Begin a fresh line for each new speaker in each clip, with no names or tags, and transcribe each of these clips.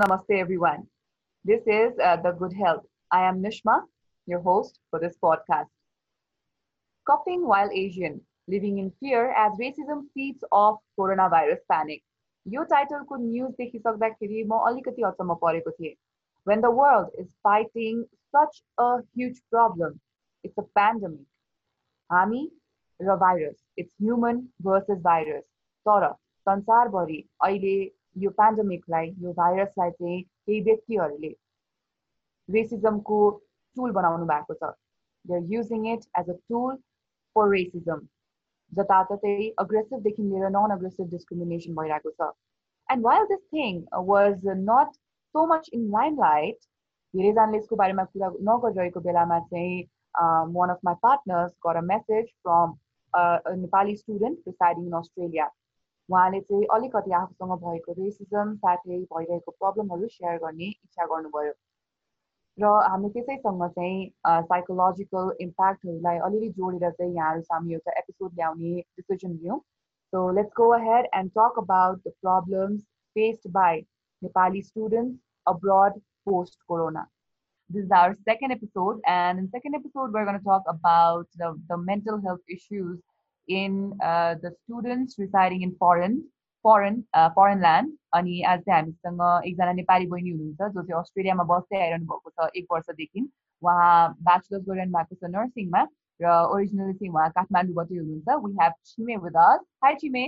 Namaste, everyone. This is uh, The Good Health. I am Nishma, your host for this podcast. Coughing while Asian, living in fear as racism feeds off coronavirus panic. Yo टाइटलको news देखिसक्दाखेरि म अलिकति अचम्म परेको थिएँ when the world is fighting such a huge problem it's a pandemic हामी र virus it's human versus virus तर संसारभरि अहिले यो पेन्डेमिकलाई यो भाइरसलाई चाहिँ केही व्यक्तिहरूले रेसिजमको टुल बनाउनु भएको छ they are using it as a tool for racism जताततै अग्रेसिभदेखि लिएर नन अग्रेसिभ डिस्क्रिमिनेसन भइरहेको छ and while this thing was not so much in lime light धेरैजनाले यसको बारेमा कुरा नगरिरहेको बेलामा चाहिँ वान अफ माई पार्टनर्स गर a message from Nepali student residing in Australia उहाँले चाहिँ अलिकति आफूसँग भएको रेसिजम साथै भइरहेको प्रब्लमहरू सेयर गर्ने इच्छा गर्नुभयो र हामी त्यसैसँग चाहिँ साइकोलोजिकल इम्प्याक्टहरूलाई अलिअलि जोडेर चाहिँ यहाँहरू सामु एउटा एपिसोड ल्याउने डिसिजन लियौँ so let's go ahead and talk about the problems faced by Nepali students abroad post corona this is our second episode and in second episode we're going to talk about the, the mental health issues in uh, the students residing in foreign foreign uh, foreign land अनि आज चाहिँ हामीसँग एकजना नेपाली बहिनी हुनुहुन्छ जो चाहिँ अस्ट्रेलियामा बस्दै आइरहनु भएको छ एक वर्षदेखि उहाँ ब्याचलर्स गरिरहनु भएको छ नर्सिङमा र ओरिजिनली चाहिँ उहाँ काठमाडौँबाटै हुनुहुन्छ we have छिमे with us high छिमे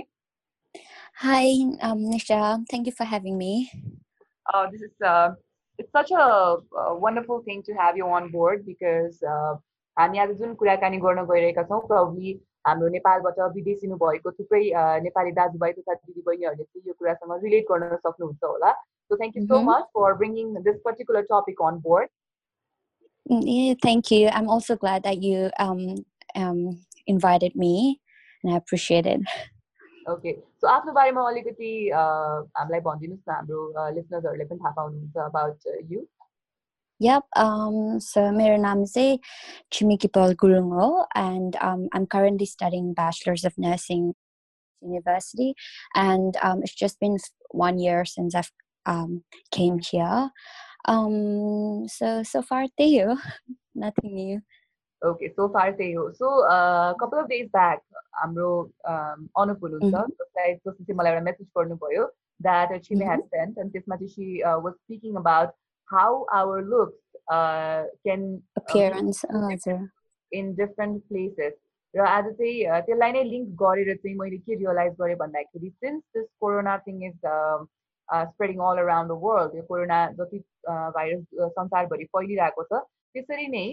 Hi, um, Nisha. Thank you for having me.
Uh, this is uh, it's such a, a wonderful thing to have you on board because uh, हामी आज जुन कुराकानी गर्न गइरहेका छौँ प्रब्ली हाम्रो नेपालबाट विदेशिनु भएको थुप्रै नेपाली दाजुभाइ तथा दिदीबहिनीहरूले चाहिँ यो कुरासँग रिलेट गर्न सक्नुहुन्छ होला so thank you so much for bringing this particular topic on board
Yeah, thank you. I'm also glad that you um, um, invited me, and I appreciate it.
Okay so आफ्नो बारेमा अलिकति हामीलाई भनिदिनुहोस् न हाम्रो लिसनर्सहरूले पनि थाहा पाउनुहुन्छ about you
Yep. Um, so my name is Chimiki Paul Gurungo, and um, I'm currently studying Bachelor's of Nursing University, and um, it's just been one year since I've um, came here. Um, so so far, you nothing new.
Okay, so far त्यही हो सो couple of days back हाम्रो अनुप हुनुहुन्छ जसलाई जसले चाहिँ मलाई एउटा message गर्नुभयो that C may hedge saint अनि त्यसमा चाहिँ she was speaking about how our looks can
Appearance. Oh, हजुर.
इन डिफरेन्ट प्लेसेस र आज चाहिँ त्यसलाई नै लिङ्क गरेर चाहिँ मैले के रियलाइज गरेँ भन्दाखेरि since this corona thing is spreading all around the world yo corona जति भाइरस संसारभरि फैलिरहेको छ त्यसरी नै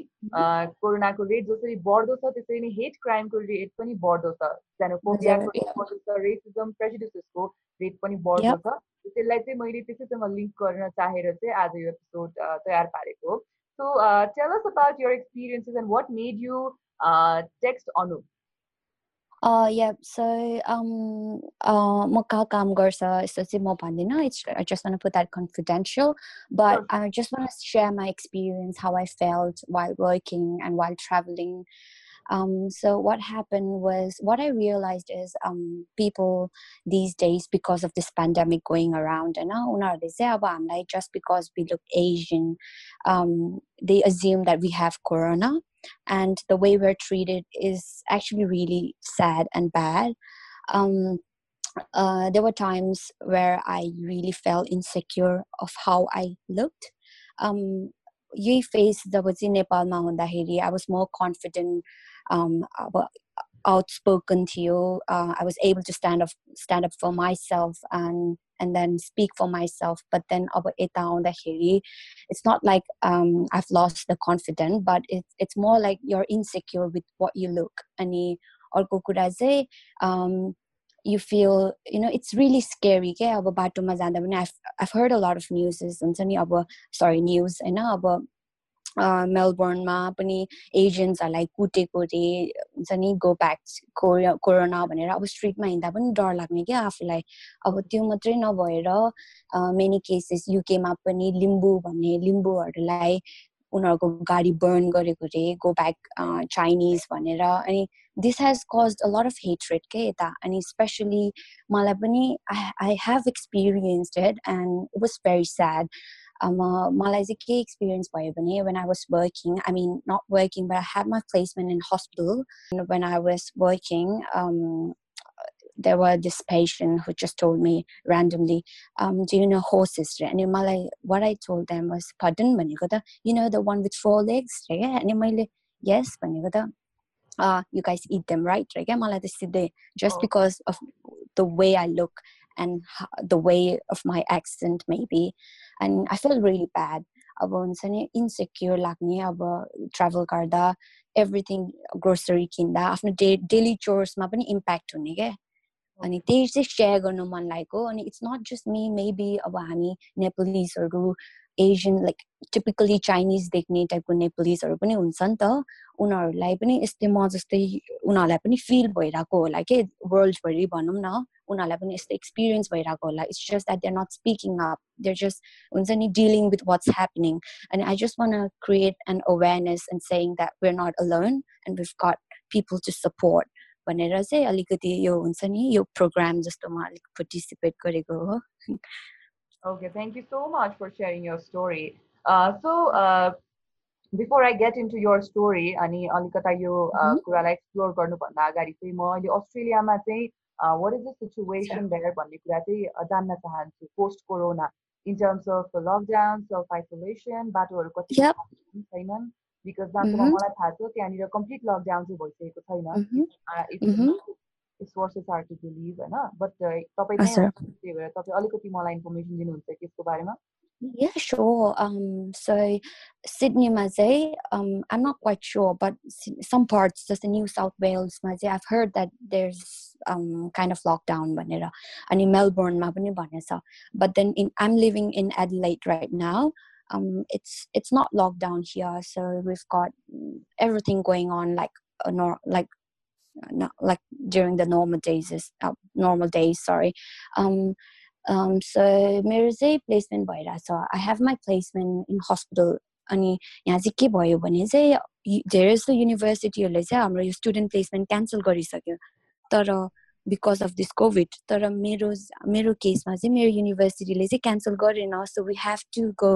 कोरोनाको रेट जसरी बढ्दो छ त्यसरी नै हेट क्राइमको रेट पनि बढ्दो छ। जेनोफोबियाको रेट बढ्दो छ रेसिजम प्रेजिडिसेसको रेट पनि बढ्दो छ। त्यसलाई चाहिँ मैले त्यसैसँग लिङ्क गर्न चाहेर चाहिँ आज यो एपिसोड तयार पारेको हो। So tell us about your experiences and what made you text Anu
Uh, yeah, so um, uh, म कहाँ काम गर्छ यस्तो चाहिँ म भन्दिनँ it's I just want to put that confidential but
Sure.
I just want to share my experience how I felt while working and while traveling um, so what happened was what I realized is um, people these days because of this pandemic going around and now उनीहरूले चाहिँ अब हामीलाई just because we look Asian um, they assume that we have corona and the way we're treated is actually really sad and bad. Um, uh, there were times where I really felt insecure of how I looked. Um, यही face जब चाहिँ नेपालमा हुँदाखेरि I was more confident um, uh, outspoken to you. Uh, I was able to stand up, stand up for myself and and then speak for myself. But then it's not like um, I've lost the confidence, but it's it's more like you're insecure with what you look. Ani or kukuraze, um, you feel you know it's really scary. Yeah, I've I've heard a lot of news. Sorry, news. And now मेलबोर्नमा पनि एजेन्ट्सहरूलाई कुटेको रे हुन्छ नि go back corona भनेर अब स्ट्रिटमा हिँड्दा पनि डर लाग्ने क्या आफूलाई अब त्यो मात्रै नभएर मेनी केसेस युकेमा पनि लिम्बू भन्ने लिम्बूहरूलाई उनीहरूको गाडी बर्न गरेको रे गो ब्याक चाइनिज भनेर अनि दिस हेज कज अ लट अफ हेट्रेड के यता अनि स्पेसली मलाई पनि I I have experience it and it was very sad मलाई चाहिँ के एक्सपिरियन्स भयो भने when I was working I mean not working but I have my placement in hospital when I was working there were this patient who just told me randomly, um, do you know horses? And Malay, what I told them was, pardon, you know the one with four legs? And yes, uh, you guys eat them, right? Just because of the way I look and the way of my accent, maybe. And I felt really bad. अब हुन्छ नि insecure लाग्ने अब travel गर्दा everything grocery किन्दा आफ्नो day daily चोर्समा पनि impact हुने क्या अनि त्यही चाहिँ सेयर गर्नु मन लागेको अनि it's not just me maybe अब हामी नेपलिजहरू एसियन लाइक टिपिकली चाइनिज देख्ने टाइपको नेपलिजहरू पनि हुन्छ नि त उनीहरूलाई पनि यस्तै म जस्तै उनीहरूलाई पनि फिल भइरहेको होला के वर्ल्डभरि भनौँ न उनीहरूलाई पनि यस्तो एक्सपिरियन्स भइरहेको होला it's just that they're not speaking up they're just हुन्छ नि डिलिङ विथ वाट्स ह्यापनिङ अनि आई just want create an awareness end saying that we're not alone and we've got people to support भनेर चाहिँ अलिकति यो हुन्छ नि यो प्रोग्राम जस्तोमा अलिक पार्टिसिपेट गरेको हो
Okay, thank you so much for sharing your story. Uh, so, uh, before I get into your story, अनि अलिकता यो कुरालाई एक्सप्लोर गर्नुभन्दा अगाडि चाहिँ म अहिले अस्ट्रेलियामा चाहिँ what is the situation there भन्ने कुरा चाहिँ जान्न चाहन्छु post corona in terms of lockdown self isolation बाटोहरू कति छैनन् बिकज जहाँसम्म मलाई थाहा छ त्यहाँनिर कम्प्लिट लकडाउन चाहिँ भइसकेको छैन it's versus R to believe होइन बट तपाईँ त्यही भएर तपाईँ अलिकति मलाई इन्फर्मेसन दिनुहुन्छ कि यसको बारेमा
Yeah, sure. Um, so Sydney Mazay, um, I'm not quite sure, but some parts, just in New South Wales, Mazay, I've heard that there's um kind of lockdown banera. And in Melbourne, ma But then in I'm living in Adelaide right now um, it's it's not locked down here, so we've got everything going on like a nor- like not like during the normal days is uh, normal days. Sorry. Um, um, so मेरो चाहिँ placement भइरहेछ I have my placement in hospital अनि यहाँ चाहिँ के भयो भने चाहिँ धेरै जस्तो युनिभर्सिटीहरूले चाहिँ हाम्रो यो स्टुडेन्ट प्लेसमेन्ट क्यान्सल गरिसक्यो तर बिकज अफ दिस कोभिड तर मेरो मेरो केसमा चाहिँ मेरो युनिभर्सिटीले चाहिँ क्यान्सल गरेन so we have to go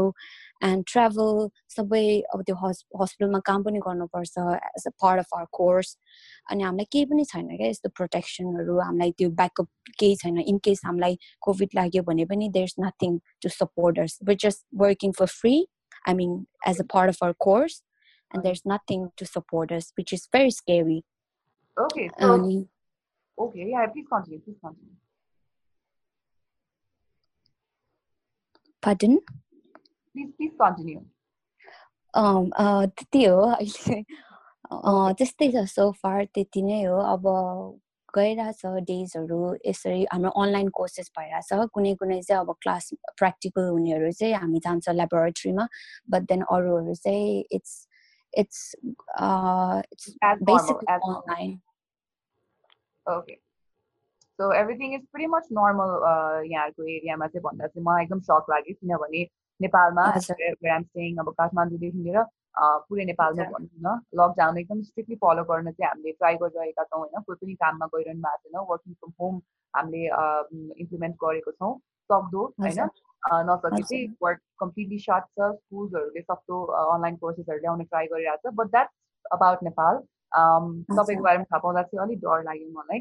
and travel सबै अब त्यो हस् हस्पिटलमा काम पनि गर्नुपर्छ as a part of our course अनि हामीलाई केही पनि छैन क्या यस्तो प्रोटेक्सनहरू हामीलाई त्यो ब्याकअप केही छैन इन केस हामीलाई कोभिड लाग्यो भने पनि there is nothing to supporters which just working for free आई मिन as a part of our course and there's nothing to support us, which is very scary.
Okay, so um, Okay, yeah, please continue. Please continue.
Pardon?
Please, please continue.
Um, uh, त्यति हो अहिले त्यस्तै छ सो फार त्यति नै हो अब गइरहेछ डेजहरू यसरी हाम्रो अनलाइन कोर्सेस भइरहेछ कुनै कुनै चाहिँ अब क्लास प्र्याक्टिकल हुनेहरू चाहिँ हामी जान्छ ल्याबोरेटरीमा बट देन अरूहरू चाहिँ it's it's it's basically online
okay so everything is pretty much normal यहाँहरूको एरियामा चाहिँ भन्दा चाहिँ मलाई एकदम सक लाग्यो किनभने नेपालमा स्टेङ अब काठमाडौँदेखि लिएर पुरै नेपालमा भनौँ न लकडाउन एकदम स्ट्रिक्टली फलो गर्न चाहिँ हामीले ट्राई गरिरहेका छौँ होइन? कोही पनि काममा गइरहनु भएको छैन वर्किङ फ्रम होम हामीले इम्प्लिमेन्ट गरेको छौँ सक्दो होइन? नसके चाहिँ वर्क कम्प्लिटली सर्ट छ स्कुल्सहरूले सक्दो अनलाइन कोर्सेसहरू ल्याउने ट्राई गरिरहेको छ बट द्याट्स अबाउट नेपाल। तपाईँको बारेमा थाहा पाउँदा चाहिँ अलिक डर लाग्यो मलाई।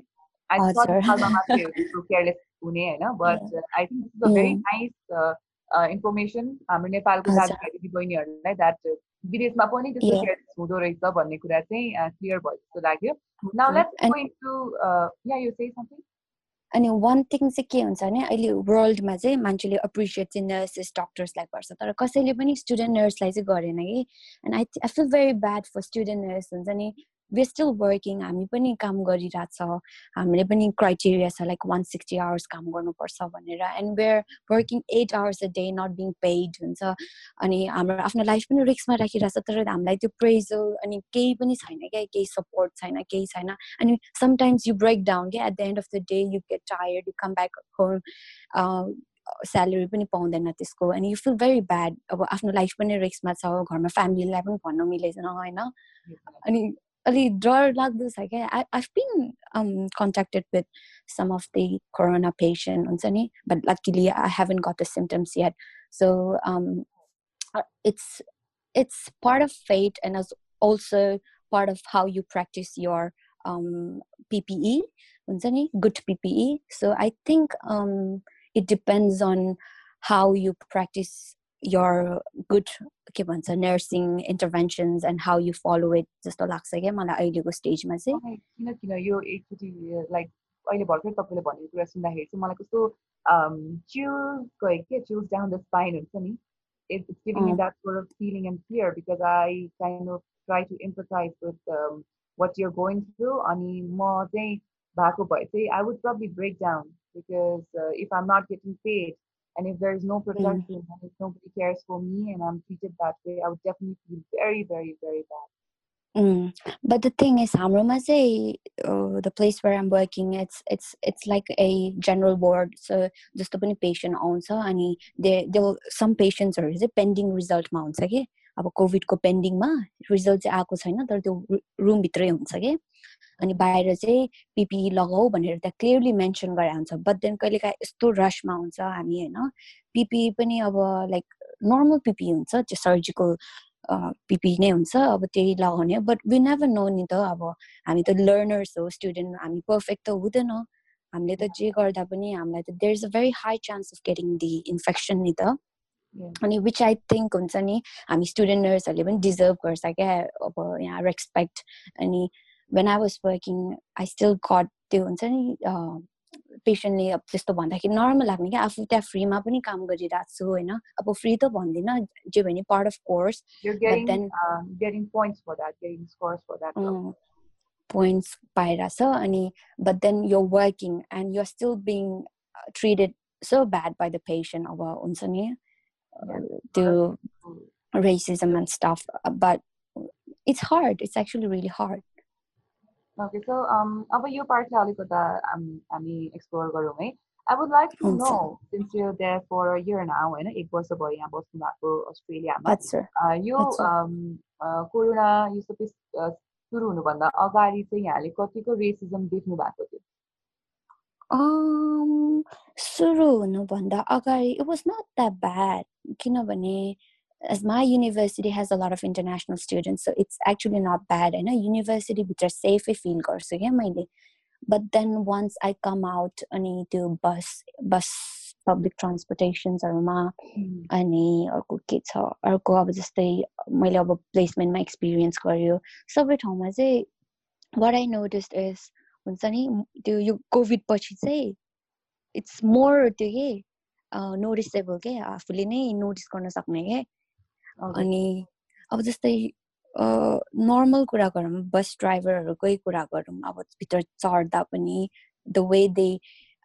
आई केयरलेस हुने होइन? But I think this is a very nice information हाम्रो नेपालको दिदी बहिनीहरूलाई द्याट विदेशमा पनि त्यस्तो केयरलेस हुँदो रहेछ भन्ने कुरा चाहिँ क्लियर भयो जस्तो लाग्यो। नाउ लेट्स गो इन्टु या यु से समथिङ
अनि वान थिङ चाहिँ के हुन्छ भने अहिले वर्ल्डमा चाहिँ मान्छेले एप्रिसिएट चाहिँ नर्सेस डक्टर्सलाई गर्छ। तर कसैले पनि स्टुडेन्ट नर्सलाई चाहिँ गरेन कि। And I I feel very bad for student nurse हुन्छ नि। वे स्टिल वर्किङ हामी पनि काम गरिरहेछ हामीले पनि क्राइटेरिया छ लाइक वान सिक्सटी आवर्स काम गर्नुपर्छ भनेर end where working eight hours a day nut being paid हुन्छ अनि हाम्रो आफ्नो लाइफ पनि रिक्समा राखिरहेछ तर हामीलाई त्यो प्रेजल अनि केही पनि छैन क्या केही सपोर्ट छैन केही छैन अनि समटाइम्स यु ब्रेक डाउन क्या at the end of the day you get tired you come back home salary पनि पाउँदैन त्यसको अनि यु फिल भेरी ब्याड अब आफ्नो लाइफ पनि रिक्समा छ घरमा फ्यामिलीलाई पनि भन्नु मिलेन होइन अनि ಅಲ್ಲಿ ಜ್ವರ ಆಗ್ದೋಸ್ ಹಾಗೆ I've been contacted with some of the corona patient ಅನ್ಸನಿ but luckily I haven't got the symptoms yet so it's it's part of fight and as also part of how you practice your PPE ಅನ್ಸನಿ good PPE so I think it depends on how you practice your good के भन्छ nursing interventions and how you follow it जस्तो लाग्छ क्या मलाई अहिलेको स्टेजमा चाहिँ
किन किन यो एकचोटि लाइक अहिले भर्खर तपाईँले भनेको कुरा सुन्दाखेरि चाहिँ मलाई कस्तो चिल्स गयो क्या चिल्स डाउन द स्पाइन हुन्छ नि it's giving me that sort of feeling and fear because I kind of try to empathize with um, what you're going through. Ani mo bhako bhaye I would probably break down because uh, if I'm not getting paid and if there's no protection mm. and if nobody cares for me and I'm treated that way, I would definitely feel very, very, very bad.
Mm. But the thing is, हाम्रोमा चाहिँ uh, the place where I'm working, it's it's it's like a general ward. So जस्तो पनि patient आउँछ अनि they they some patients are चाहिँ pending result मा हुन्छ कि अब कोभिडको पेन्डिङमा रिजल्ट चाहिँ आएको छैन तर त्यो रुमभित्रै हुन्छ कि अनि बाहिर चाहिँ पिपिई लगाऊ भनेर त्यहाँ क्लियरली मेन्सन गरेर हुन्छ बट देन कहिलेकाहीँ यस्तो रसमा हुन्छ हामी होइन पिपिई पनि अब लाइक नर्मल पिपिई हुन्छ त्यो सर्जिकल पिपी नै हुन्छ अब त्यही लगाउने। बट वी नेभर नो नि त अब हामी त लर्नर्स हो स्टुडेन्ट हामी पर्फेक्ट त हुँदैन। हामीले त जे गर्दा पनि हामीलाई त there is a very high chance of getting the infection नि त। अनि विच आई थिङ्क हुन्छ नि हामी स्टुडेन्ट नर्सहरूले पनि डिजर्भ गर्छ क्या अब यहाँ रेस्पेक्ट अनि when I was working I still गट त्यो हुन्छ नि पेसेन्टले अब त्यस्तो भन्दाखेरि नर्मल लाग्ने क्या आफू त्यहाँ फ्रीमा पनि काम गरिरहेको छु होइन अब फ्री त भन्दिनँ जे भने पार्ट अफ कोर्स पोइन्ट्स पाइरहेछ अनि but then yo working and you're still being treated so bad by the patient अब हुन्छ नि त्यो racism and stuff but it's hard it's actually really hard
Okay, so um, अब यो पार्टलाई अलिकता हामी एक्सप्लोर गरौँ है। I would like to know since you there for year now होइन एक वर्ष भयो यहाँ बस्नु भएको अस्ट्रेलियामा यो कोरोना यो सबै सुरु हुनुभन्दा अगाडि चाहिँ यहाँले कतिको रेसिजम देख्नु भएको थियो
सुरु हुनुभन्दा अगाडि it was not that bad किनभने as my university has a lot of international students so it's actually not bad and a university which are safe feel गर्छु क्या मैले but then once I come out अनि त्यो bus bus public transportationsहरूमा अनि अर्को के छ अर्को अब जस्तै मैले अब प्लेसमेन्टमा एक्सपिरियन्स गर्यो सबै ठाउँमा चाहिँ वाट आई नोटिस इज हुन्छ नि त्यो यो कोभिड पछि चाहिँ इट्स मोर त्यो के नोटिसेबल के आफूले नै नोटिस गर्न सक्ने क्या अनि अब जस्तै नर्मल कुरा गरौँ बस ड्राइभरहरूकै कुरा गरौँ अब भित्र चढ्दा पनि the way they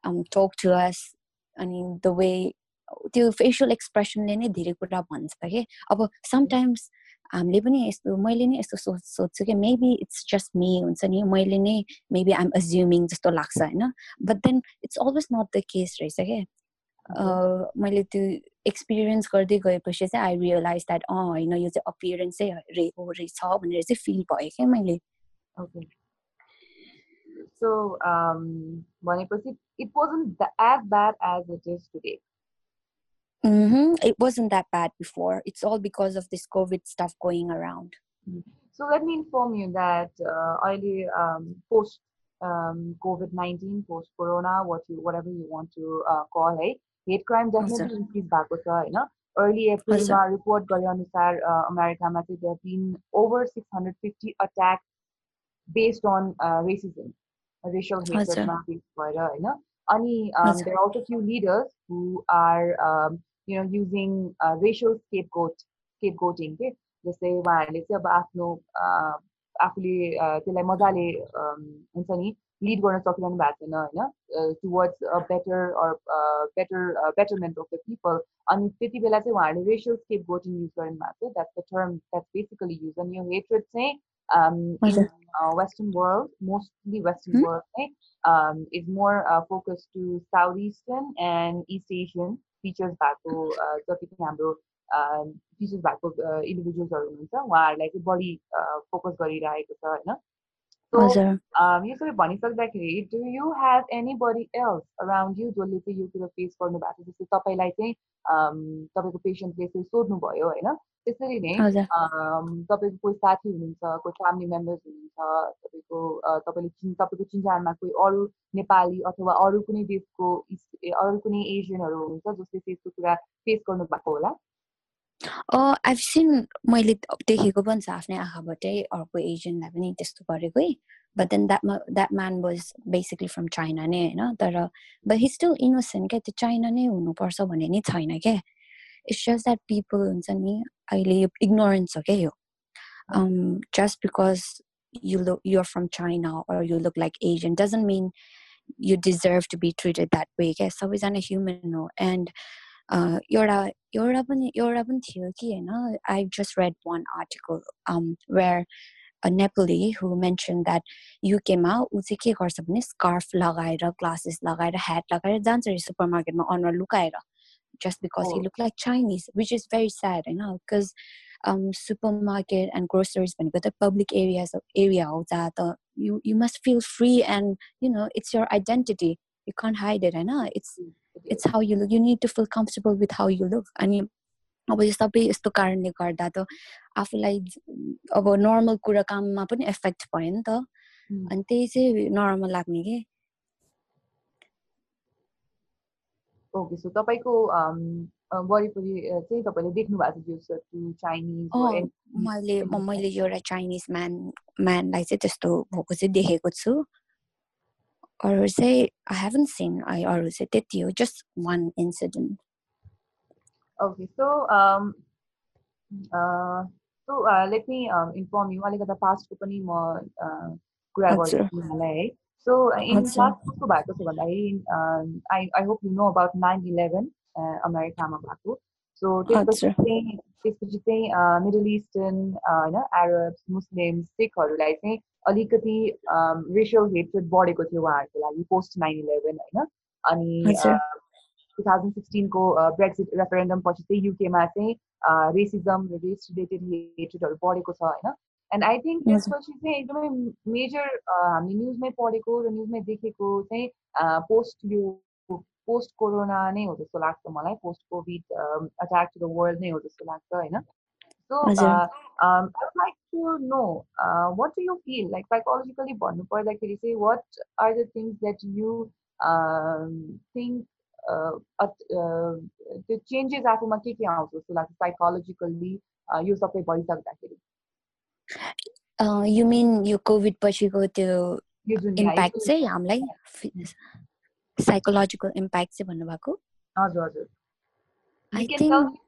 talk to us अनि द वे त्यो फेसियल एक्सप्रेसनले नै धेरै कुरा भन्छ कि अब समटाइम्स हामीले पनि यस्तो मैले नै यस्तो सोच सोध्छु कि मेबी इट्स जस्ट मी हुन्छ नि मैले नै मेबी आइम एज्युमिङ जस्तो लाग्छ होइन but then it's always not the case रहेछ क्या मैले त्यो एक्सपिरियन्स गर्दै गएपछि चाहिँ आई रियलाइज द्याट अँ होइन यो चाहिँ अपियरेन्स चाहिँ रे हो रहेछ भनेर चाहिँ फिल भयो क्या मैले
ओके सो भनेपछि it wasn't as bad as it is today
Mm-hmm. It wasn't that bad before. It's all because of this COVID stuff going around.
So let me inform you that uh, early um, post um, COVID nineteen, post Corona, what you whatever you want to uh, call it, hate crime definitely increase भएको छ होइन? Early एप्रिलमा report गरे अनुसार अमेरिकामा चाहिँ there been over six hundred fifty attack based on racism racial हेटमा base भएर होइन? अनि there also few leaders who are you know using racial scapegoat scapegoating के जस्तै उहाँहरूले चाहिँ अब आफ्नो आफूले त्यसलाई मजाले हुन्छ नि लिड गर्न सकिरहनु भएको छैन होइन towards better or better betterment of the people अनि त्यति बेला चाहिँ उहाँहरूले रेसियल स्केप गोटिङ युज गर्नु भएको छ that's the term that's basically use अनि यो हेट्रेड चाहिँ in western world mostly western world चाहिँ is more focus to south eastern and east Asian features भएको जति पनि हाम्रो फिचर्स भएको इन्डिभिजुअल्सहरू हुनुहुन्छ उहाँहरूलाई चाहिँ बढी फोकस गरिरहेको छ होइन सो यो सबै भनिसक्दाखेरि do you have anybody else around you जसले चाहिँ यो कुरो फेस गर्नु भएको छ जस्तै तपाईँलाई चाहिँ तपाईँको पेसेन्टले यसरी सोध्नुभयो होइन त्यसरी नै तपाईँको कोही साथी हुनुहुन्छ कोही फ्यामिली मेम्बर्स हुनुहुन्छ तपाईँको तपाईँले चिन् तपाईँको चिन्जानमा कोही अरू नेपाली अथवा अरू कुनै देशको अरू कुनै एसियनहरू हुनुहुन्छ जसले चाहिँ यस्तो कुरा फेस गर्नु भएको होला
आइभ सिन मैले देखेको पनि छ आफ्नै आँखाबाटै अर्को एजेन्टलाई पनि त्यस्तो गरेको है बट देन द्याट द्याट म्यान वाज बेसिकली फ्रम चाइना नै होइन तर बट हि स्टिल इनोसेन्ट क्या त्यो चाइना नै हुनुपर्छ भन्ने नि छैन क्या इट्स जस्ट द्याट पिपल हुन्छ नि अहिले यो इग्नोरेन्स हो क्या यो just because you look you're from China or you look like Asian doesn't mean you deserve to be treated that way. Yes, always on a human no. And एउटा एउटा पनि एउटा पनि थियो कि होइन I just red one article where Nepali who mention that युकेमा ऊ चाहिँ के गर्छ भने स्कार्फ लगाएर ग्लासेस लगाएर ह्याट लगाएर जान्छ अरे सुपर मार्केटमा अनुहार लुकाएर just because he looked like Chinese, which is very sad, you know, because um, supermarket and groceries when you go to public areas of area of that uh, you you must feel free and you know it's your identity. You can't hide it, know. It's it's how you look you need to feel comfortable with how you look अनि अब यो सबै यस्तो कारणले गर्दा त आफूलाई अब normal कुरा काममा पनि एफेक्ट भयो नि त। अनि त्यही चाहिँ नर्मल लाग्ने कि?
ओके सो तपाईँको वरिपरि चाहिँ तपाईँले देख्नु भएको चाइनिज
मैले मैले एउटा चाइनिज म्यान म्यानलाई चाहिँ त्यस्तो भएको चाहिँ देखेको छु। or say I haven't seen I or say you just one incident.
Okay, so um uh so uh, let me um, inform you अलिकति past को पनि म कुरा गर्छु तिमीलाई है सो इन past कस्तो भएको छ भन्दाखेरि I I hope you know about 9/11 अमेरिकामा भएको त्यसपछि चाहिँ त्यसपछि चाहिँ मिडल इस्टर्न होइन एरब्स मुस्लिम्स सिखहरूलाई चाहिँ अलिकति रेसियल हेट्रेड बढेको थियो उहाँहरूको लागि पोस्ट नाइन इलेभेन होइन अनि टु थाउजन्ड सिक्सटिनको ब्रेक्सिट रेफरेन्डम पछि चाहिँ युकेमा चाहिँ रेसिजम रेस रिलेटेड हेट्रेडहरू बढेको छ होइन एन्ड आई थिङ्क त्यसपछि चाहिँ एकदमै मेजर हामीले न्युजमै पढेको र न्युजमै देखेको चाहिँ पोस्ट यो पोस्ट कोरोना नै हो जस्तो लाग्छ मलाई post covid attack to the world नै हो जस्तो लाग्छ होइन? So I would like to know what do you feel like psychologically भन्नु पर्दाखेरि चाहिँ what are the things that you think त्यो चेन्जेस आफूमा के के आउँछ जस्तो लाग्छ साइकोलोजिकल्ली यो सबै भइसक्दाखेरि?
यु मिन यो कोभिड पछिको त्यो इम्प्याक्ट चाहिँ हामीलाई psychological impact चाहिँ भन्नुभएको?
हजुर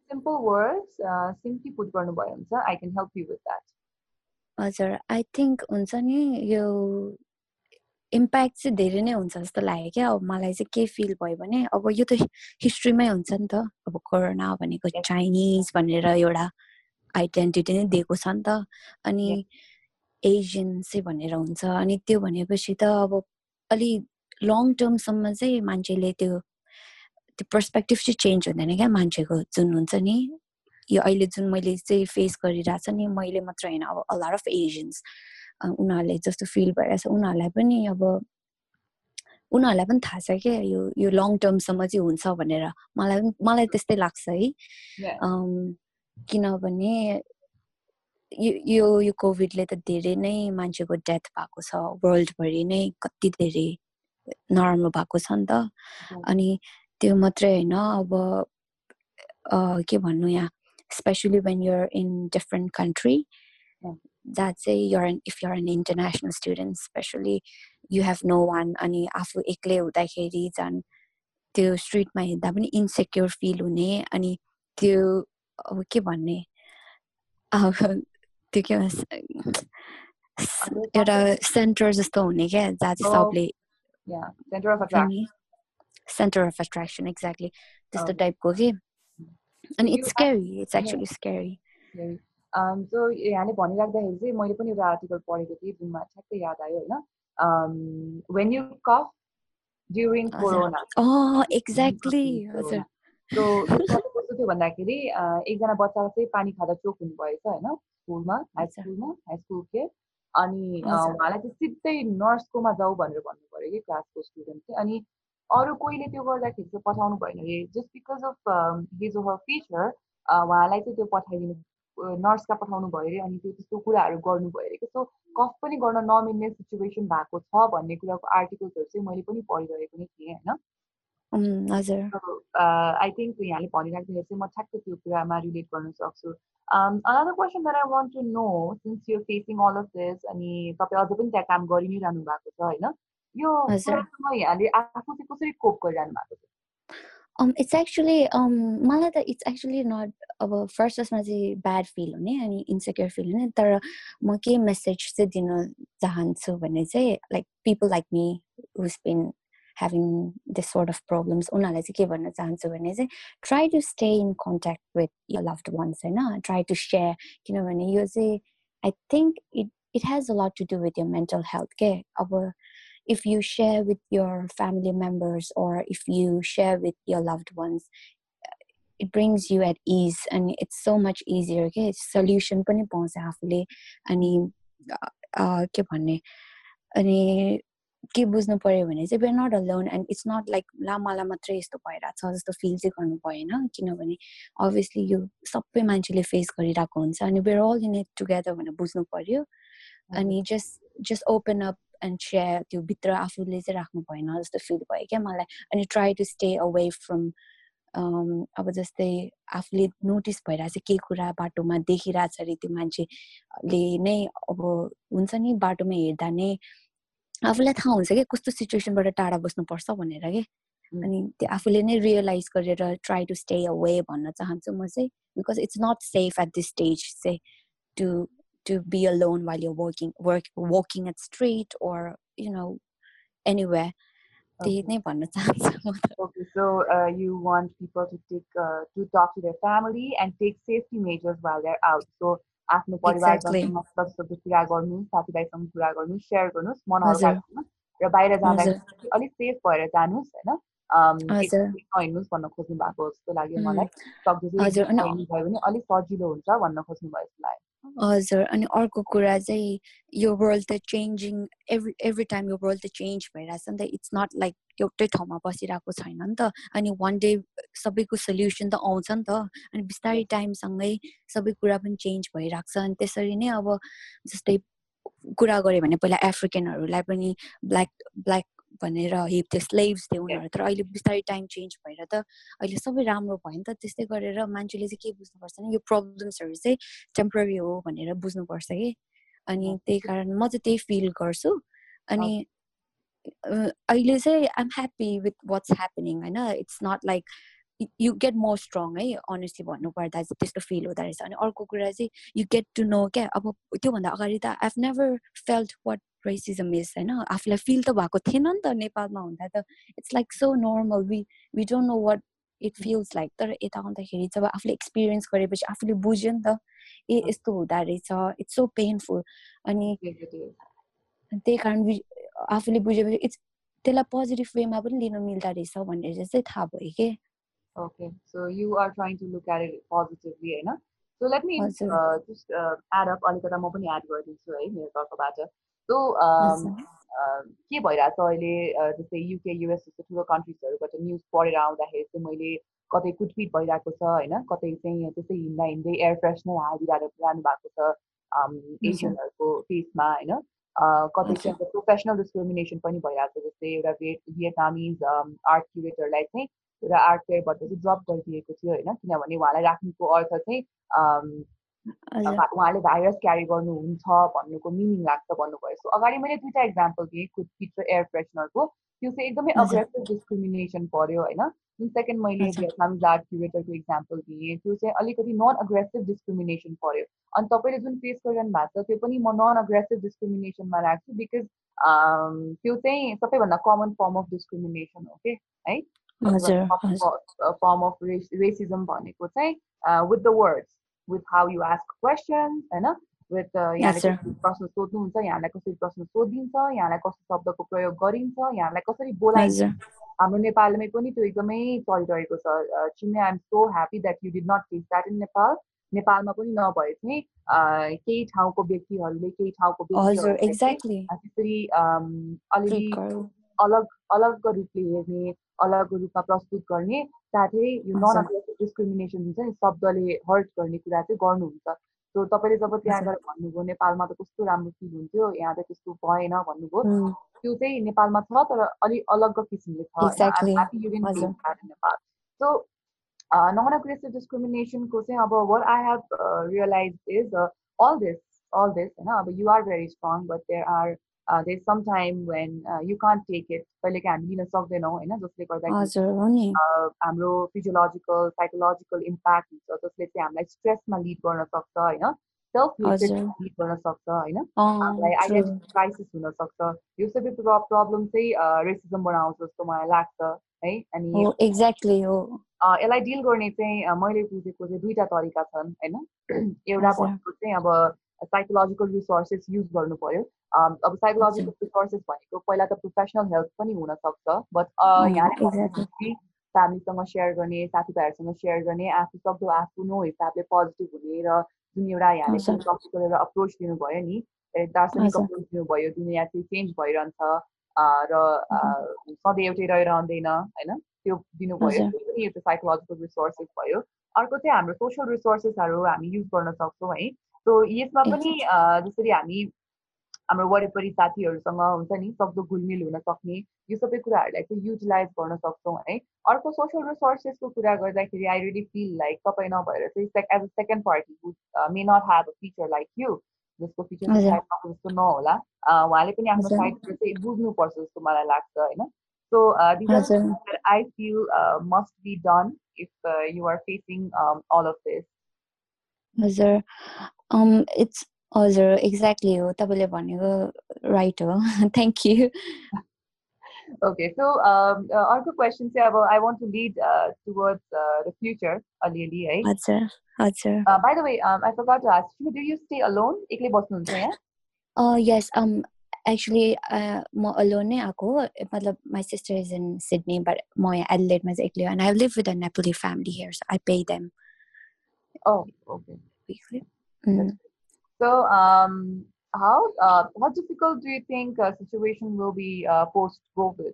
simple words, uh, गर्नुभयो हुन्छ.
हजुर आई थिङ्क नि यो इम्प्याक्ट चाहिँ धेरै नै हुन्छ जस्तो लाग्यो क्या। अब मलाई चाहिँ के फिल भयो भने अब यो त हिस्ट्रीमै हुन्छ नि त। अब कोरोना भनेको चाइनिज भनेर एउटा आइडेन्टिटी नै दिएको छ नि त। अनि चाहिँ भनेर हुन्छ। अनि त्यो भनेपछि त अब अलि लङ टर्मसम्म चाहिँ मान्छेले त्यो त्यो पर्सपेक्टिभ चाहिँ चेन्ज हुँदैन क्या मान्छेको जुन हुन्छ नि। यो अहिले जुन मैले चाहिँ फेस गरिरहेको छ नि मैले मात्र होइन अब अलार अफ एजियन्स उनीहरूले जस्तो फिल भइरहेछ उनीहरूलाई पनि अब उनीहरूलाई पनि थाहा छ क्या यो यो लङ टर्मसम्म चाहिँ हुन्छ भनेर। मलाई मलाई त्यस्तै लाग्छ है। किनभने यो यो कोभिडले त धेरै नै मान्छेको डेथ भएको छ वर्ल्डभरि नै कति धेरै। नराम्रो भएको छ नि त अनि त्यो मात्रै होइन अब के भन्नु यहाँ specially when you're in different country that चाहिँ you're if you're an international student specially you have no one अनि आफू एक्लै हुँदाखेरि झन् त्यो स्ट्रिटमा हिँड्दा पनि इन्सेक्योर फिल हुने अनि त्यो अब के भन्ने त्यो के एउटा सेन्टर जस्तो हुने क्या जहाँ चाहिँ सबले
yeah center of attraction.
Center of attraction exactly. त्यस्तो टाइपको कि अनि it's scary it's actually scary
so यहाँले भनिराख्दाखेरि चाहिँ मैले पनि एउटा आर्टिकल पढेको थिएँ जुनमा ठ्याक्कै याद आयो होइन when you cough during corona
exactly हजुर
सो कस्तो थियो भन्दाखेरि एकजना बच्चा चाहिँ पानी खाँदा चोक हुनुभएछ होइन? स्कुलमा हाई स्कुलमा हाई स्कुल के अनि उहाँलाई चाहिँ सिधै नर्सकोमा जाऊ भनेर भन्नु पऱ्यो कि क्लासको स्टुडेन्ट चाहिँ। अनि अरू कोहीले त्यो गर्दाखेरि चाहिँ पठाउनु भएन अरे just because of his her feature उहाँलाई चाहिँ त्यो पठाइदिनु नर्सका पठाउनु भयो अरे अनि त्यो त्यस्तो कुराहरू गर्नु भयो अरे सो कफ पनि गर्न नमिल्ने सिचुएसन भएको छ भन्ने कुराको आर्टिकल्सहरू चाहिँ मैले पनि पढिरहेको नै थिएँ होइन।
हजुर
आई थिङ्क यहाँले भनिराख्दाखेरि चाहिँ म ठ्याक्क त्यो कुरामा रिलेट गर्न सक्छु another question that I want to know since you facing all of this अनि तपाईँ अझ पनि त्यहाँ काम गरि नै रहनु भएको छ होइन यो यहाँले आफू चाहिँ कसरी कोप गरिरहनु भएको छ
um it's actually um मलाई त इट्स एक्चुली नट अब फर्स्ट फर्स्टमा चाहिँ ब्याड फिल हुने अनि इन्सेक्योर फिल हुने तर म के मेसेज चाहिँ दिन चाहन्छु भने चाहिँ like people like me who's been having this sort of problems उनीहरूलाई चाहिँ के भन्न चाहन्छु भने चाहिँ try to stay in contact with your loved ones होइन ट्राई टु सेयर किनभने यो चाहिँ I think it it has a lot to do with your mental health के अब if you share with your family members or if you share with your loved ones it brings you at ease and it's so much easier okay solution पनि पाउँछ आफूले अनि के भन्ने अनि के बुझ्नु पर्यो भने चाहिँ we're not alone and it's not like ला मलाई मात्रै यस्तो भइरहेको छ जस्तो फिल चाहिँ गर्नु भएन। किनभने अभियसली यो सबै मान्छेले फेस गरिरहेको हुन्छ अनि we're all in it together भनेर बुझ्नु पर्यो। अनि just just open up and share त्यो भित्र आफूले चाहिँ राख्नु भएन जस्तो फिल भयो क्या मलाई। अनि try to stay away from अब जस्तै आफूले नोटिस भइरहेको छ के कुरा बाटोमा देखिरहेछ अरे त्यो मान्छेले नै अब हुन्छ नि बाटोमा हेर्दा नै आफूलाई थाहा हुन्छ कि कस्तो सिचुएसनबाट टाढा बस्नुपर्छ भनेर कि अनि त्यो आफूले नै रियलाइज गरेर ट्राई टु स्टे अवे भन्न चाहन्छु म चाहिँ because it's not safe at this stage चाहिँ to to be alone while you're working work walking at street or you know anywhere okay.
okay so uh, you want people to take uh, to talk to their family and take safety measures while they're out so आफ्नो परिवारसँग कुरा गर्नु साथीभाइसँग कुरा गर्नु share गर्नुहोस् राख्नुहोस् र बाहिर जाँदा अलिक सेफ भएर जानुहोस् होइन? हिँड्नुहोस् भन्न खोज्नु भएको जस्तो लाग्यो मलाई। सक्दो भयो भने अलिक सजिलो हुन्छ भन्न खोज्नु भयो लाग्यो।
हजुर अनि अर्को कुरा चाहिँ यो वर्ल्ड त चेन्जिङ एभ्री एभ्री टाइम यो वर्ल्ड त चेन्ज भइरहेछ नि त इट्स नट लाइक एउटै ठाउँमा बसिरहेको छैन नि त। अनि वान डे सबैको सल्युसन त आउँछ नि त। अनि बिस्तारै टाइमसँगै सबै कुरा पनि चेन्ज भइरहेको छ। अनि त्यसरी नै अब जस्तै कुरा गऱ्यो भने पहिला एफ्रिकनहरूलाई पनि ब्ल्याक ब्ल्याक भनेर हिप त्यो स्लेभ्स थियो उनीहरू तर अहिले बिस्तारै टाइम चेन्ज भएर त अहिले सबै राम्रो भयो नि त। त्यस्तै गरेर मान्छेले चाहिँ के बुझ्नुपर्छ भने यो प्रब्लम्सहरू चाहिँ टेम्पोररी हो भनेर बुझ्नुपर्छ कि। अनि त्यही कारण म चाहिँ त्यही फिल गर्छु। अनि अहिले चाहिँ I'm happy with what's happening होइन? It's not like you get more strong है अनेस्टली भन्नुपर्दा चाहिँ त्यस्तो फिल हुँदो रहेछ। अनि अर्को कुरा चाहिँ यु गेट टु नो क्या? अब त्योभन्दा अगाडि त I've never felt what racism is होइन? आफूलाई फिल त भएको थिएन नि त नेपालमा हुँदा त। It's like so normal we we don't know what it feels like तर यता आउँदाखेरि जब आफूले एक्सपिरियन्स गरेपछि आफूले बुझ्यो नि त ए यस्तो हुँदो रहेछ। इट्स सो पेनफुल अनि त्यही कारण आफूले बुझेपछि इट्स त्यसलाई पोजिटिभ वेमा पनि लिनु मिल्दो रहेछ भनेर चाहिँ थाहा भयो कि?
Okay, so you are trying to look at it positively, होइन so let me just add up अलिकता म पनि एड गरिदिन्छु है मेरो तर्फबाट सो के भइरहेछ अहिले जस्तै युके युएस जस्तो ठुलो कन्ट्रिजहरूबाट न्युज पढेर आउँदाखेरि चाहिँ मैले कतै कुटपिट भइरहेको छ होइन कतै चाहिँ त्यस्तै हिँड्दा हिँड्दै एयर फ्रेसनर हालिरहेर जानु भएको छ एसियनहरूको फेसमा होइन कतै चाहिँ प्रोफेसनल डिस्क्रिमिनेसन पनि भइरहेको छ जस्तै एउटा भियतनामिज आर्ट क्युरेटरलाई चाहिँ एउटा आर्ट फेयरबाट चाहिँ ड्रप गरिदिएको थियो होइन किनभने उहाँलाई राख्नुको अर्थ चाहिँ उहाँले भाइरस क्यारी गर्नुहुन्छ भन्नुको मिनिङ लाग्छ भन्नुभयो। सो अगाडि मैले दुइटा इक्जाम्पल दिएँ कुदपिट र एयर फ्रेसनरको त्यो चाहिँ एकदमै अग्रेसिभ डिस्क्रिमिनेसन पर्यो होइन। जुन सेकेन्ड मैले भियतनाम आर्ट क्युरेटरको इक्जाम्पल दिएँ त्यो चाहिँ अलिकति नन अग्रेसिभ डिस्क्रिमिनेसन पर्यो। अनि तपाईँले जुन फेस गरिरहनु भएको छ त्यो पनि म नन अग्रेसिभ डिस्क्रिमिनेसनमा राख्छु बिकज त्यो चाहिँ सबैभन्दा कमन फर्म अफ डिस्क्रिमिनेसन हो कि है? फर्म अफ रेसिजम भनेको चाहिँ with the words with how you ask question होइन विथ यहाँले प्रश्न सोध्नुहुन्छ यहाँलाई कसरी प्रश्न सोधिन्छ यहाँलाई कस्तो शब्दको प्रयोग गरिन्छ यहाँलाई कसरी बोलाइन्छ हाम्रो नेपालमै पनि त्यो एकदमै चलिरहेको छ चिन्ने I'm so happy that you did not face that in Nepal नेपालमा पनि नभए चाहिँ केही ठाउँको व्यक्तिहरूले केही ठाउँको
व्यक्तिहरूले
त्यसरी अलिअलि अलग अलग रूपले हेर्ने अलग रूपमा प्रस्तुत गर्ने साथै यो नन डिस्क्रिमिनेसन हुन्छ नि शब्दले हर्ट गर्ने कुरा चाहिँ गर्नुहुन्छ। सो तपाईँले जब त्यहाँ गएर भन्नुभयो नेपालमा त कस्तो राम्रो फिल हुन्थ्यो यहाँ त त्यस्तो भएन भन्नुभयो त्यो चाहिँ नेपालमा छ तर अलिक अलग किसिमले छ। नेपाल। सो नन अग्रेसिभ डिस्क्रिमिनेसनको चाहिँ अब what I have realise is all this all this होइन अब you are very strong but there are there's some time when uh, you can't take it कहिले काहीँ हामी लिन सक्दैनौँ होइन जसले गर्दाखेरि हाम्रो फिजियोलोजिकल साइकोलोजिकल इम्प्याक्ट हुन्छ जसले चाहिँ हामीलाई स्ट्रेसमा लिड गर्न सक्छ होइन सेल्फ लिड गर्न सक्छ होइन हामीलाई आइडेन्टिटी क्राइसिस हुनसक्छ यो सबै प्रब्लम चाहिँ रेसिजम बनाउँछ जस्तो मलाई लाग्छ है अनि
एक्ज्याक्टली हो
यसलाई डिल गर्ने चाहिँ मैले बुझेको चाहिँ दुईवटा तरिका छन् होइन एउटा भनेको चाहिँ अब साइकोलोजिकल रिसोर्सेस युज गर्नु पर्यो. अब साइकोलोजिकल रिसोर्सेस भनेको पहिला त प्रोफेसनल हेल्प पनि हुनसक्छ बट यहाँ फ्यामिलीसँग सेयर गर्ने साथीभाइहरूसँग सेयर गर्ने आफू सक्दो आफ्नो हिसाबले पोजिटिभ हुने र जुन एउटा यहाँले फिलोसफिकल एउटा अप्रोच दिनुभयो नि दार्शनिक अप्रोच दिनुभयो दुनियाँ चाहिँ चेन्ज भइरहन्छ र सधैँ एउटै रहँदैन होइन? त्यो दिनुभयो त्यो पनि एउटा साइकोलोजिकल रिसोर्सेस भयो। अर्को चाहिँ हाम्रो सोसियल रिसोर्सेसहरू हामी युज गर्न सक्छौँ है। सो यसमा पनि जसरी हामी हाम्रो वरिपरि साथीहरूसँग हुन्छ नि सक्दो घुलमिल हुन सक्ने यो सबै कुराहरूलाई चाहिँ युटिलाइज गर्न सक्छौँ है। अर्को सोसियल रिसोर्सेसको कुरा गर्दाखेरि आई रियली फिल लाइक तपाईँ नभएर चाहिँ as a second party may not have a feature like you जसको फिचर जस्तो नहोला उहाँले पनि आफ्नो साइडबाट चाहिँ बुझ्नुपर्छ जस्तो मलाई लाग्छ होइन। So I feel must be done if you are facing all of this
हजुर um it's हजुर एक्ज्याक्टली हो तपाईँले भनेको राइट हो thank you
Okay, so um, uh, अर्को क्वेसन चाहिँ अब आई want to lid towards the future अलिअलि है
हजुर हजुर
by the way I फरगट to ask you do you stay alone एक्लै बस्नुहुन्छ
यहाँ यस um एक्चुली म अलोन नै आएको मतलब my sister is in Sydney but म यहाँ एडलेटमा चाहिँ एक्लै and I live with a Nepali family here I pay them
Oh, okay. Weekly. Mm. So, um, how uh, how difficult do you think a situation will be uh, post COVID?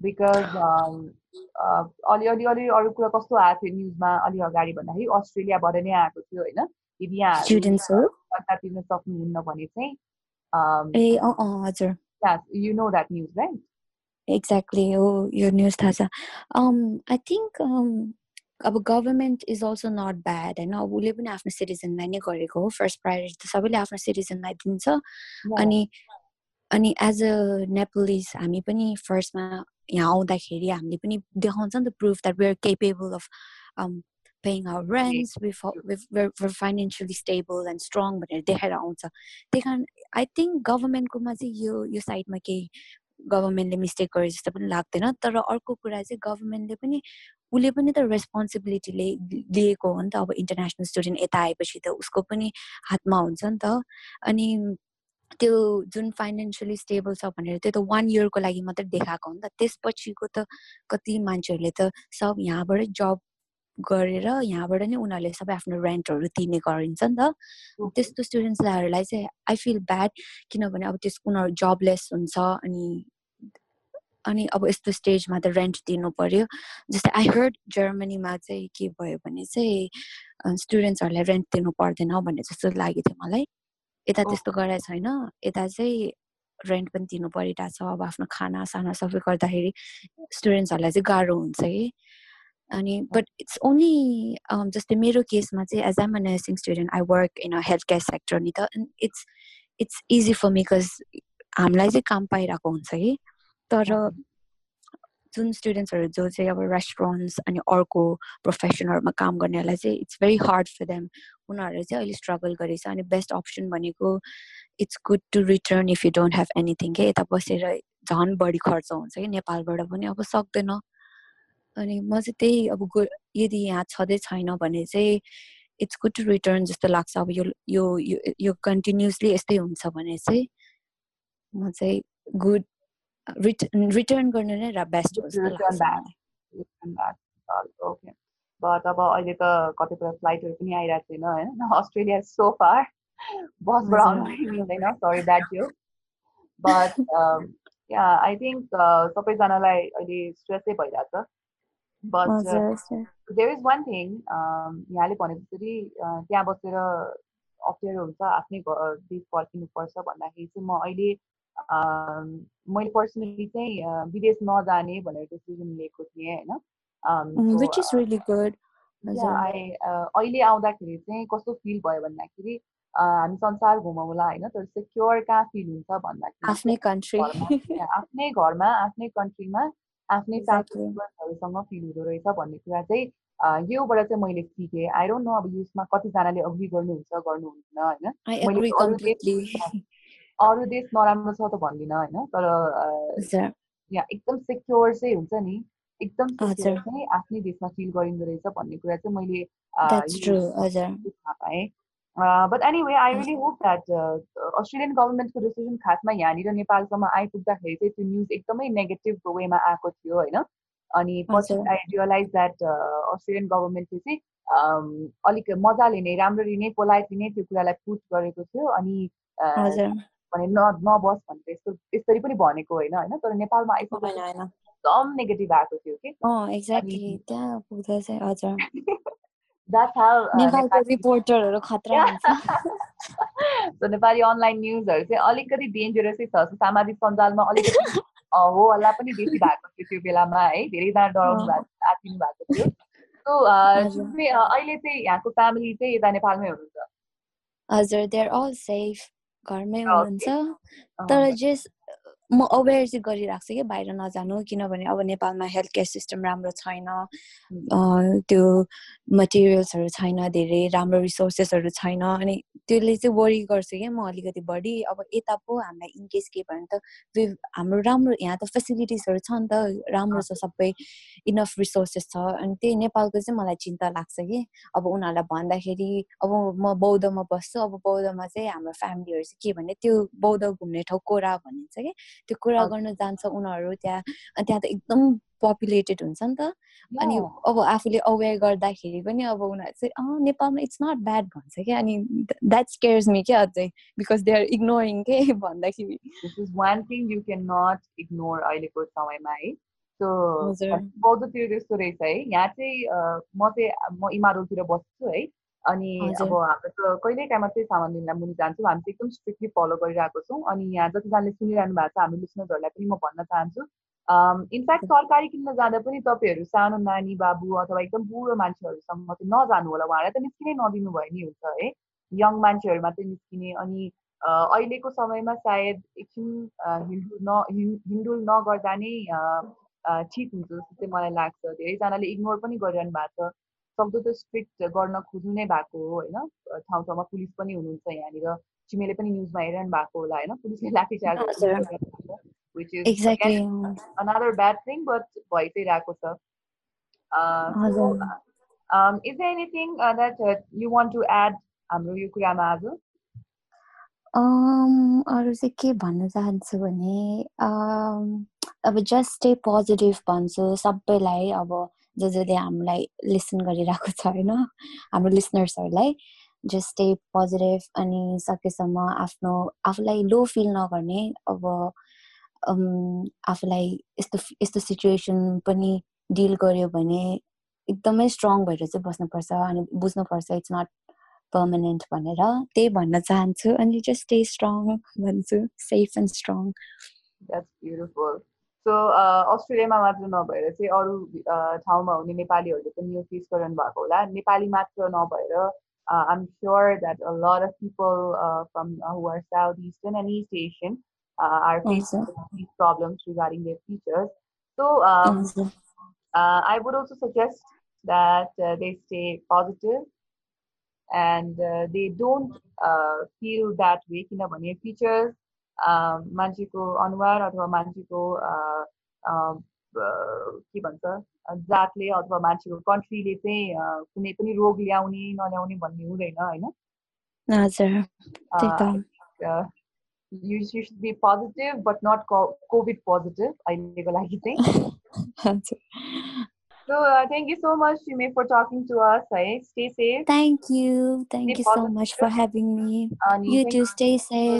Because um, uh, अलि अलि अलि अरू कुरा कस्तो आएको थियो न्युजमा अलि अगाडि भन्दाखेरि अस्ट्रेलियाबाट नै आएको थियो होइन यदि यहाँ तिर्न सक्नुहुन्न भने चाहिँ
ए अँ हजुर
you know that news right
exactly हो यो न्युज थाहा छ आई थिङ्क अब government is also not bad होइन अब उसले पनि आफ्नो सिटिजनलाई नै गरेको हो फर्स्ट प्रायोरिटी त सबैले आफ्नो सिटिजनलाई दिन्छ अनि अनि एज अ नेपलिज हामी पनि फर्स्टमा यहाँ आउँदाखेरि हामीले पनि देखाउँछ नि त proof that were capable of paying our रेन्ट्स where financially stable and strong भनेर देखाएर आउँछ त्यही कारण आई थिङ्क गभर्मेन्टकोमा चाहिँ यो यो साइडमा केही गभर्मेन्टले मिस्टेक गरे जस्तो पनि लाग्दैन तर अर्को कुरा चाहिँ गभर्मेन्टले पनि उसले पनि त रेस्पोन्सिबिलिटी लिएको हो नि त अब इन्टरनेसनल स्टुडेन्ट यता आएपछि त उसको पनि हातमा हुन्छ नि त। अनि त्यो जुन फाइनेन्सियली स्टेबल छ भनेर त्यो त वान इयरको लागि मात्रै देखाएको हो नि त। त्यसपछिको त कति मान्छेहरूले त सब यहाँबाटै जब गरेर यहाँबाट नै उनीहरूले सबै आफ्नो रेन्टहरू तिर्ने गरिन्छ नि त। त्यस्तो स्टुडेन्ट्सहरूलाई चाहिँ आई फिल ब्याड किनभने अब त्यस उनीहरू जबलेस हुन्छ अनि अनि अब यस्तो स्टेजमा त रेन्ट दिनु पर्यो। जस्तै आई हर्ड जर्मनीमा चाहिँ के भयो भने चाहिँ स्टुडेन्ट्सहरूलाई रेन्ट दिनु पर्दैन भन्ने जस्तो लाग्यो थियो मलाई। यता त्यस्तो गराएको छैन। यता चाहिँ रेन्ट पनि दिनु परिरहेको छ अब आफ्नो खाना साना सबै गर्दाखेरि। स्टुडेन्ट्सहरूलाई चाहिँ गाह्रो हुन्छ कि। अनि बट इट्स ओन्ली जस्तै मेरो केसमा चाहिँ as am a nursing student I work in a health care sector नि त। It's it's easy for me because हामीलाई चाहिँ काम पाइरहेको हुन्छ कि। तर जुन स्टुडेन्ट्सहरू जो चाहिँ अब रेस्टुरेन्ट्स अनि अर्को प्रोफेसनहरूमा काम गर्नेहरूलाई चाहिँ it's very hard for them उनीहरूले चाहिँ अहिले स्ट्रगल गरेछ अनि बेस्ट अप्सन भनेको it's good to return if you don't have anything के? यता बसेर झन् बढी खर्च हुन्छ कि? नेपालबाट पनि अब सक्दैन। अनि म चाहिँ त्यही अब यदि यहाँ छँदै छैन भने चाहिँ इट्स गुड टु रिटर्न जस्तो लाग्छ। अब यो यो यो कन्टिन्युसली यस्तै हुन्छ भने चाहिँ म चाहिँ गुड रिटर्न गर्नु नै बेस्ट.
ओके बट अब अहिले त कतिपय फ्लाइटहरू पनि आइरहेको छैन होइन? अस्ट्रेलिया सो फार बसबाट। आउनु मिल्दैन। सरी द्याट जो बट या आई थिङ्क सबैजनालाई अहिले स्ट्रेसै भइरहेछ
but
there is one thing यहाँले भने जसरी अ, त्यहाँ बसेर अप्ठ्यारो हुन्छ आफ्नै घ- देश फर्किनुपर्छ भन्दाखेरि चाहिँ म अहिले मैले पर्सनली चाहिँ विदेश नजाने भनेर डिसिजन लिएको थिएँ होइन
विच इज रियली गुड
अहिले आउँदाखेरि चाहिँ कस्तो फिल भयो भन्दाखेरि हामी संसार घुमाउला होइन तर सेक्योर कहाँ फिल हुन्छ भन्दाखेरि
आफ्नै कन्ट्री
आफ्नै घरमा आफ्नै कन्ट्रीमा आफ्नै. फ्यामिलीहरूसँग फिल हुँदो रहेछ भन्ने कुरा चाहिँ योबाट चाहिँ मैले सिकेँ आई डोन्ट नो अब यसमा कतिजनाले अग्री गर्नुहुन्छ गर्नुहुन्न होइन अरू देश नराम्रो छ त भन्दिनँ होइन तर यहाँ एकदम सेक्योर चाहिँ हुन्छ नि एकदम सेक्योर चाहिँ आफ्नै देशमा फिल गरिँदो रहेछ भन्ने कुरा चाहिँ मैले थाहा पाएँ but anyway I really hope that Australian गभर्मेन्टको डिसिजन खासमा यहाँनिर नेपालसम्म आइपुग्दाखेरि चाहिँ त्यो न्युज एकदमै नेगेटिभ वेमा आएको थियो होइन। अनि पछि। आई रियलाइज द्याट अस्ट्रेलियन गभर्मेन्टले चाहिँ अलिक मजाले नै राम्ररी नै पोलाइटली नै त्यो कुरालाई पुट गरेको थियो। अनि भने न नबस भनेर यस्तो यसरी पनि भनेको होइन होइन? तर नेपालमा
होइन
एकदम नेगेटिभ आएको थियो कि?
त्यहाँ पुग्दा चाहिँ हजुर।
द्याट्स हाउ
नेपालको रिपोर्टरहरू खतरा हुन्छ।
नेपाली अनलाइन न्युजहरू चाहिँ अलिकति डेन्जरसै छ। सामाजिक सञ्जालमा अलिकति हो हल्ला पनि बेसी भएको थियो त्यो बेलामा है? धेरैजना डराउनु। भएको आत्तिनु भएको थियो। सो। अहिले चाहिँ यहाँको फ्यामिली चाहिँ यता नेपालमै हुनुहुन्छ।
हजुर दे आर अल सेफ घरमै हुनुहुन्छ। तर जे म अवेर चाहिँ गरिरहेको छु कि बाहिर नजानु किनभने अब नेपालमा हेल्थ केयर सिस्टम राम्रो छैन। त्यो मटेरियल्सहरू छैन धेरै राम्रो रिसोर्सेसहरू छैन अनि त्यसले चाहिँ वरि गर्छु क्या म अलिकति बढी। अब यता पो हामीलाई इनकेस के भयो भने त हाम्रो राम्रो यहाँ त फेसिलिटिजहरू छ नि त राम्रो छ सबै इनफ रिसोर्सेस छ अनि त्यही नेपालको चाहिँ मलाई चिन्ता लाग्छ कि अब उनीहरूलाई भन्दाखेरि अब म बौद्धमा बस्छु अब बौद्धमा चाहिँ हाम्रो फ्यामिलीहरू चाहिँ के भने त्यो बौद्ध घुम्ने ठाउँ कोरा भनिन्छ कि त्यो कुरा. गर्न जान्छ उनीहरू त्यहाँ त्यहाँ त एकदम पपुलेटेड हुन्छ नि त अनि. अब आफूले अवेर गर्दाखेरि पनि अब उनीहरू चाहिँ अँ नेपालमा इट्स नट ब्याड भन्छ क्या अनि द्याट स्केयर्स मी क्या अझै बिकज दे आर इग्नोरिङ के भन्दाखेरि
this is one thing you can not ignore अहिलेको समयमा है सो। बौद्धतिर त्यस्तो रहेछ है यहाँ चाहिँ म चाहिँ म इमारोलतिर बस्छु है अनि। अब हाम्रो त कहिलेकाहीँ मात्रै सामान लिन मुनि जान्छौँ। हामी चाहिँ एकदम स्ट्रिक्टली फलो गरिरहेको छौँ। अनि यहाँ जतिजनाले सुनिरहनु भएको छ हाम्रो लिसनर्सहरूलाई पनि म भन्न चाहन्छु। इनफ्याक्ट तरकारी किन्न जाँदा पनि तपाईँहरू सानो नानी बाबु अथवा एकदम बुढो मान्छेहरूसँग चाहिँ नजानु होला। उहाँलाई त निस्किनै नदिनु भयो नि हुन्छ है? यङ मान्छेहरू मात्रै निस्किने। अनि अहिलेको समयमा सायद एकछिन अ, हिँडुल न हिँ- हिँडुल नगर्दा नै ठिक हुन्छ जस्तो चाहिँ मलाई लाग्छ। धेरैजनाले इग्नोर पनि गरिरहनु भएको छ। सक्दो त स्ट्रिक्ट गर्न खोज्नु नै भएको हो होइन? ठाउँ ठाउँमा पुलिस पनि हुनुहुन्छ यहाँनिर। चिमेले पनि न्युजमा हेरिरहनु भएको होला होइन? पुलिसले छ which
is
another bad thing, but भइ चाहिँ रहेको छ। um, anything uh, that uh, you want to add हाम्रो यो कुरामा आज?
अम, अरू चाहिँ के भन्न चाहन्छु भने अम, अब जस्ट स्टे पोजिटिभ भन्छु सबैलाई अब जो जसले हामीलाई लिसन गरिरहेको छ होइन? हाम्रो लिसनर्सहरूलाई स्टे पोजिटिभ अनि सकेसम्म आफ्नो आफूलाई लो फिल नगर्ने अब आफूलाई यस्तो यस्तो सिचुएसन पनि डिल गर्यो भने एकदमै स्ट्रङ भएर चाहिँ बस्नुपर्छ अनि बुझ्नुपर्छ इट्स नट पर्मानेन्ट भनेर। त्यही भन्न चाहन्छु अनि जस्ट स्टे स्ट्रङ भन्छु सेफ एन्ड स्ट्रङ
सो अस्ट्रेलियामा मात्र नभएर चाहिँ अरू uh, ठाउँमा हुने नेपालीहरूले पनि यो फेस गरिरहनु भएको होला नेपाली मात्र नभएर I'm sure that a lot of people from who are south eastern and east Asian are facing these problems regarding their features. So um,
हजुर
uh, I would also suggest that uh, they stay positive and uh, they don't uh, feel that way किनभने features uh, मान्छेको अनुहार अथवा मान्छेको के भन्छ जातले अथवा मान्छेको कन्ट्रीले चाहिँ कुनै पनि रोग ल्याउने नल्याउने भन्ने हुँदैन होइन you should be positive but not covid positive अहिलेको लागि चाहिँ So uh, thank you so much, Chime, for talking to us. Eh? Stay safe.
Thank you. Thank
stay
you
positive.
so much for having me.
Uh,
you too. Stay safe.